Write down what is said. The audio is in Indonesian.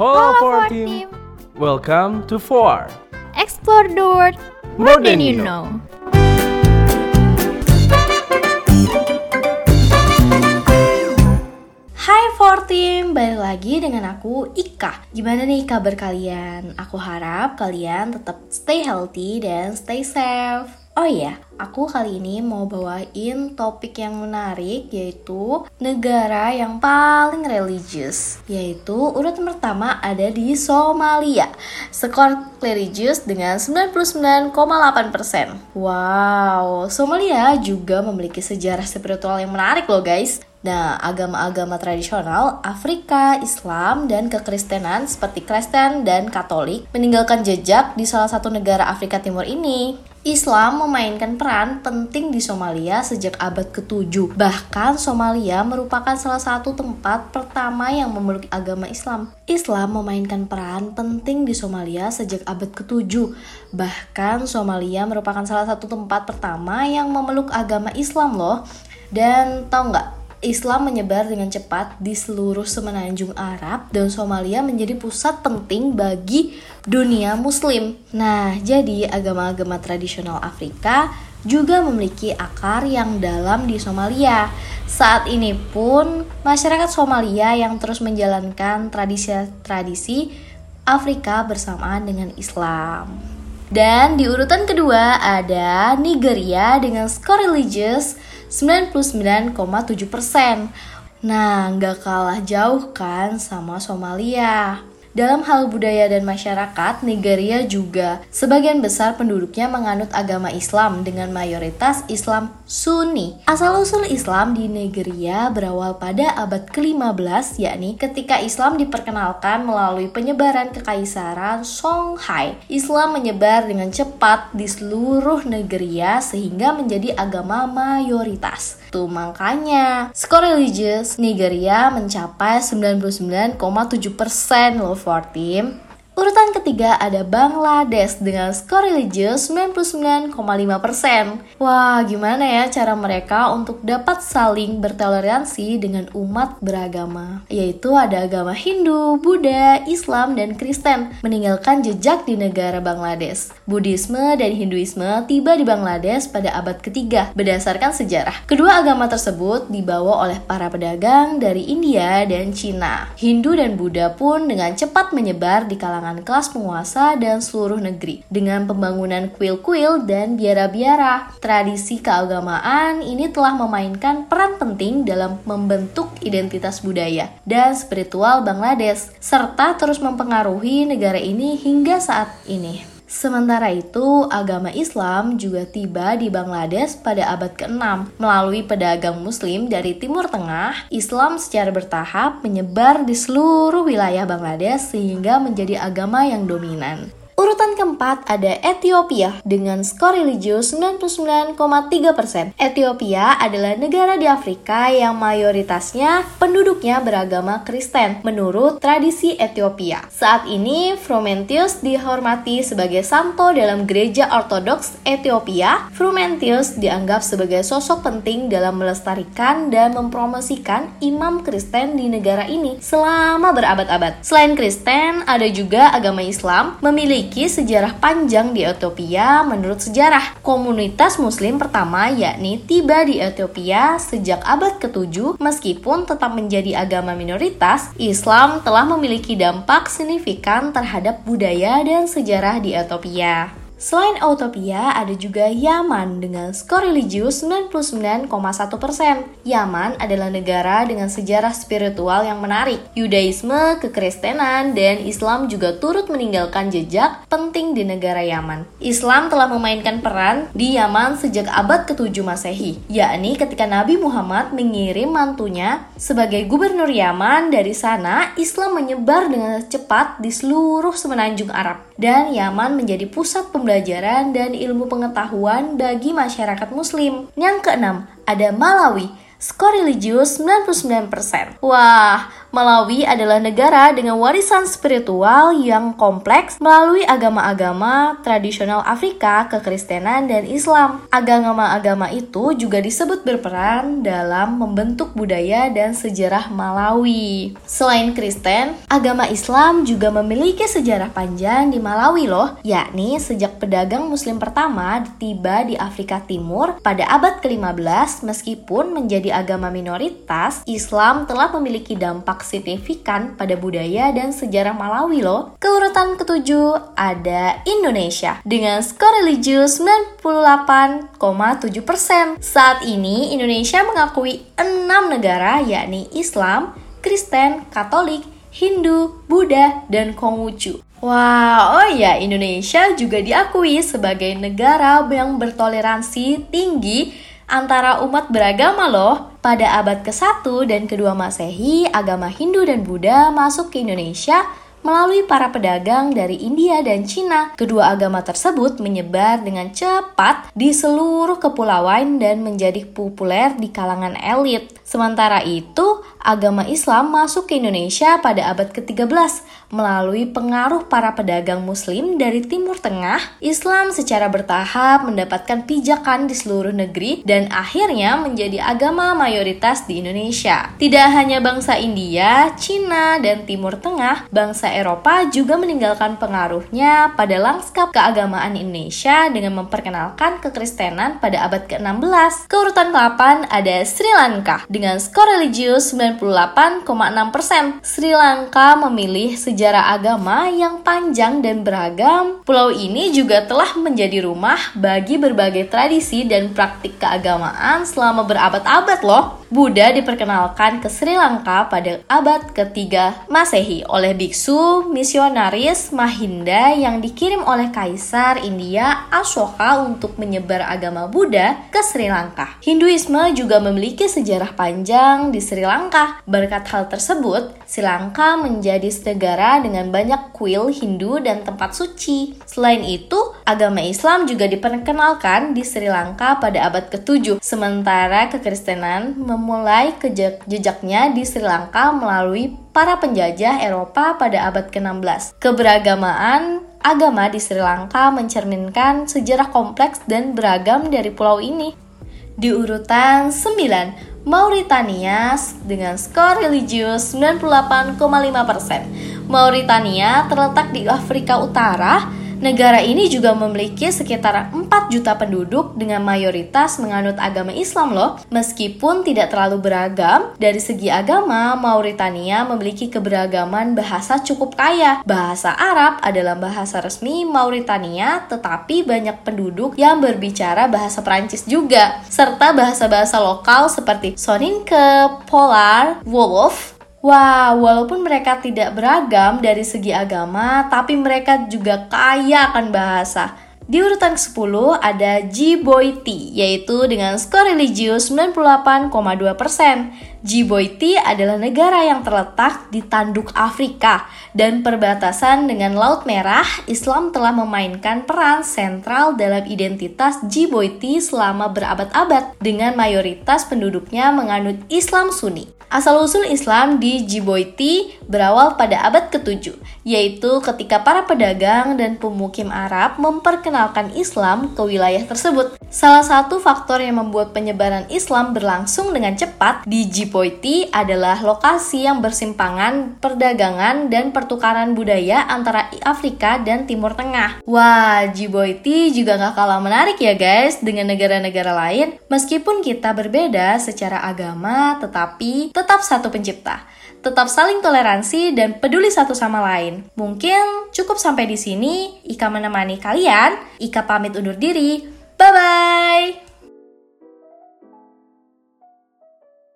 Halo for team. team. Welcome to Four. Explore the world more than you know. Hai for team, balik lagi dengan aku Ika. Gimana nih kabar kalian? Aku harap kalian tetap stay healthy dan stay safe. Oh iya, aku kali ini mau bawain topik yang menarik yaitu negara yang paling religius yaitu urutan pertama ada di Somalia. Skor religius dengan 99,8% Wow, Somalia juga memiliki sejarah spiritual yang menarik loh guys. Nah, agama-agama tradisional Afrika, Islam, dan kekristenan seperti Kristen dan Katolik meninggalkan jejak di salah satu negara Afrika Timur ini. Islam memainkan peran penting di Somalia sejak abad ke-7. Bahkan Somalia merupakan salah satu tempat pertama yang memeluk agama Islam. Islam memainkan peran penting di Somalia sejak abad ke-7. Bahkan Somalia merupakan salah satu tempat pertama yang memeluk agama Islam loh. Dan tau nggak, Islam menyebar dengan cepat di seluruh semenanjung Arab dan Somalia menjadi pusat penting bagi dunia muslim. Nah, jadi agama-agama tradisional Afrika juga memiliki akar yang dalam di Somalia. Saat ini pun masyarakat Somalia yang terus menjalankan tradisi-tradisi Afrika bersamaan dengan Islam. Dan di urutan kedua ada Nigeria dengan skor religious 99,7%. Nah, nggak kalah jauh kan sama Somalia. Dalam hal budaya dan masyarakat, Nigeria juga sebagian besar penduduknya menganut agama Islam dengan mayoritas Islam Sunni. Asal-usul Islam di Nigeria berawal pada abad ke-15, yakni ketika Islam diperkenalkan melalui penyebaran kekaisaran Songhai. Islam menyebar dengan cepat di seluruh Nigeria sehingga menjadi agama mayoritas. Tuh makanya, skor religius Nigeria mencapai 99,7% loh for team. Urutan ketiga ada Bangladesh dengan skor religius 99,5%. Wah, gimana ya cara mereka untuk dapat saling bertoleransi dengan umat beragama? Yaitu ada agama Hindu, Buddha, Islam, dan Kristen meninggalkan jejak di negara Bangladesh. Buddhisme dan Hinduisme tiba di Bangladesh pada abad ketiga berdasarkan sejarah. Kedua agama tersebut dibawa oleh para pedagang dari India dan Cina. Hindu dan Buddha pun dengan cepat menyebar di kalangan kelas penguasa dan seluruh negeri dengan pembangunan kuil-kuil dan biara-biara. Tradisi keagamaan ini telah memainkan peran penting dalam membentuk identitas budaya dan spiritual Bangladesh serta terus mempengaruhi negara ini hingga saat ini. Sementara itu, agama Islam juga tiba di Bangladesh pada abad ke-6. Melalui pedagang muslim dari Timur Tengah, Islam secara bertahap menyebar di seluruh wilayah Bangladesh sehingga menjadi agama yang dominan. Urutan keempat ada Ethiopia dengan skor religius 99,3%. Ethiopia adalah negara di Afrika yang mayoritasnya penduduknya beragama Kristen menurut tradisi Ethiopia. Saat ini Frumentius dihormati sebagai santo dalam gereja ortodoks Ethiopia. Frumentius dianggap sebagai sosok penting dalam melestarikan dan mempromosikan imam Kristen di negara ini selama berabad-abad. Selain Kristen, ada juga agama Islam memiliki sejarah panjang di Ethiopia menurut sejarah. Komunitas muslim pertama yakni tiba di Ethiopia sejak abad ke-7 meskipun tetap menjadi agama minoritas, Islam telah memiliki dampak signifikan terhadap budaya dan sejarah di Ethiopia. Selain Ethiopia, ada juga Yaman dengan skor religius 99,1%. Yaman adalah negara dengan sejarah spiritual yang menarik. Yudaisme, kekristenan, dan Islam juga turut meninggalkan jejak penting di negara Yaman. Islam telah memainkan peran di Yaman sejak abad ke-7 Masehi, yakni ketika Nabi Muhammad mengirim mantunya sebagai gubernur Yaman. Dari sana, Islam menyebar dengan cepat di seluruh semenanjung Arab, dan Yaman menjadi pusat pembelajaran pembelajaran dan ilmu pengetahuan bagi masyarakat muslim. Yang keenam, ada Malawi. Skor religius 99%. Wah, Malawi adalah negara dengan warisan spiritual yang kompleks melalui agama-agama tradisional Afrika, kekristenan, dan Islam. Agama-agama itu juga disebut berperan dalam membentuk budaya dan sejarah Malawi. Selain Kristen, agama Islam juga memiliki sejarah panjang di Malawi loh, yakni sejak pedagang muslim pertama tiba di Afrika Timur pada abad ke-15 meskipun menjadi agama minoritas, Islam telah memiliki dampak signifikan pada budaya dan sejarah Malawi loh. Keurutan ketujuh ada Indonesia dengan skor religius 98,7%. Saat ini Indonesia mengakui enam negara yakni Islam, Kristen, Katolik, Hindu, Buddha, dan Konghucu. Wah, oh ya, Indonesia juga diakui sebagai negara yang bertoleransi tinggi antara umat beragama loh. Pada abad ke-1 dan ke-2 Masehi, agama Hindu dan Buddha masuk ke Indonesia melalui para pedagang dari India dan Cina. Kedua agama tersebut menyebar dengan cepat di seluruh kepulauan dan menjadi populer di kalangan elit. Sementara itu, agama Islam masuk ke Indonesia pada abad ke-13 melalui pengaruh para pedagang muslim dari Timur Tengah. Islam secara bertahap mendapatkan pijakan di seluruh negeri dan akhirnya menjadi agama mayoritas di Indonesia. Tidak hanya bangsa India, Cina, dan Timur Tengah, bangsa Eropa juga meninggalkan pengaruhnya pada lanskap keagamaan Indonesia dengan memperkenalkan kekristenan pada abad ke-16. Keurutan ke-8 ada Sri Lanka dengan skor religius 98,6%. Sri Lanka memilih sejarah agama yang panjang dan beragam. Pulau ini juga telah menjadi rumah bagi berbagai tradisi dan praktik keagamaan selama berabad-abad loh. Buddha diperkenalkan ke Sri Lanka pada abad ketiga Masehi oleh biksu misionaris Mahinda yang dikirim oleh Kaisar India Ashoka untuk menyebar agama Buddha ke Sri Lanka. Hinduisme juga memiliki sejarah panjang di Sri Lanka. Berkat hal tersebut, Sri Lanka menjadi negara dengan banyak kuil Hindu dan tempat suci. Selain itu, agama Islam juga diperkenalkan di Sri Lanka pada abad ke-7, sementara kekristenan memulai jejaknya di Sri Lanka melalui para penjajah Eropa pada abad ke-16. Keberagamaan agama di Sri Lanka mencerminkan sejarah kompleks dan beragam dari pulau ini. Di urutan 9, Mauritania dengan skor religius 98,5%. Mauritania terletak di Afrika Utara Negara ini juga memiliki sekitar 4 juta penduduk dengan mayoritas menganut agama Islam loh. Meskipun tidak terlalu beragam, dari segi agama, Mauritania memiliki keberagaman bahasa cukup kaya. Bahasa Arab adalah bahasa resmi Mauritania, tetapi banyak penduduk yang berbicara bahasa Perancis juga, serta bahasa-bahasa lokal seperti Soninke, Polar, Wolof, Wah, walaupun mereka tidak beragam dari segi agama, tapi mereka juga kaya akan bahasa. Di urutan ke-10 ada Djibouti, yaitu dengan skor religius 98,2%. Djibouti adalah negara yang terletak di tanduk Afrika dan perbatasan dengan Laut Merah. Islam telah memainkan peran sentral dalam identitas Djibouti selama berabad-abad dengan mayoritas penduduknya menganut Islam Sunni. Asal-usul Islam di Djibouti berawal pada abad ke-7, yaitu ketika para pedagang dan pemukim Arab memperkenalkan Islam ke wilayah tersebut. Salah satu faktor yang membuat penyebaran Islam berlangsung dengan cepat di Djibouti adalah lokasi yang bersimpangan perdagangan dan pertukaran budaya antara Afrika dan Timur Tengah. Wah, Djibouti juga gak kalah menarik ya guys dengan negara-negara lain. Meskipun kita berbeda secara agama, tetapi tetap satu pencipta. Tetap saling toleransi dan peduli satu sama lain. Mungkin cukup sampai di sini. Ika menemani kalian. Ika pamit undur diri. Bye bye.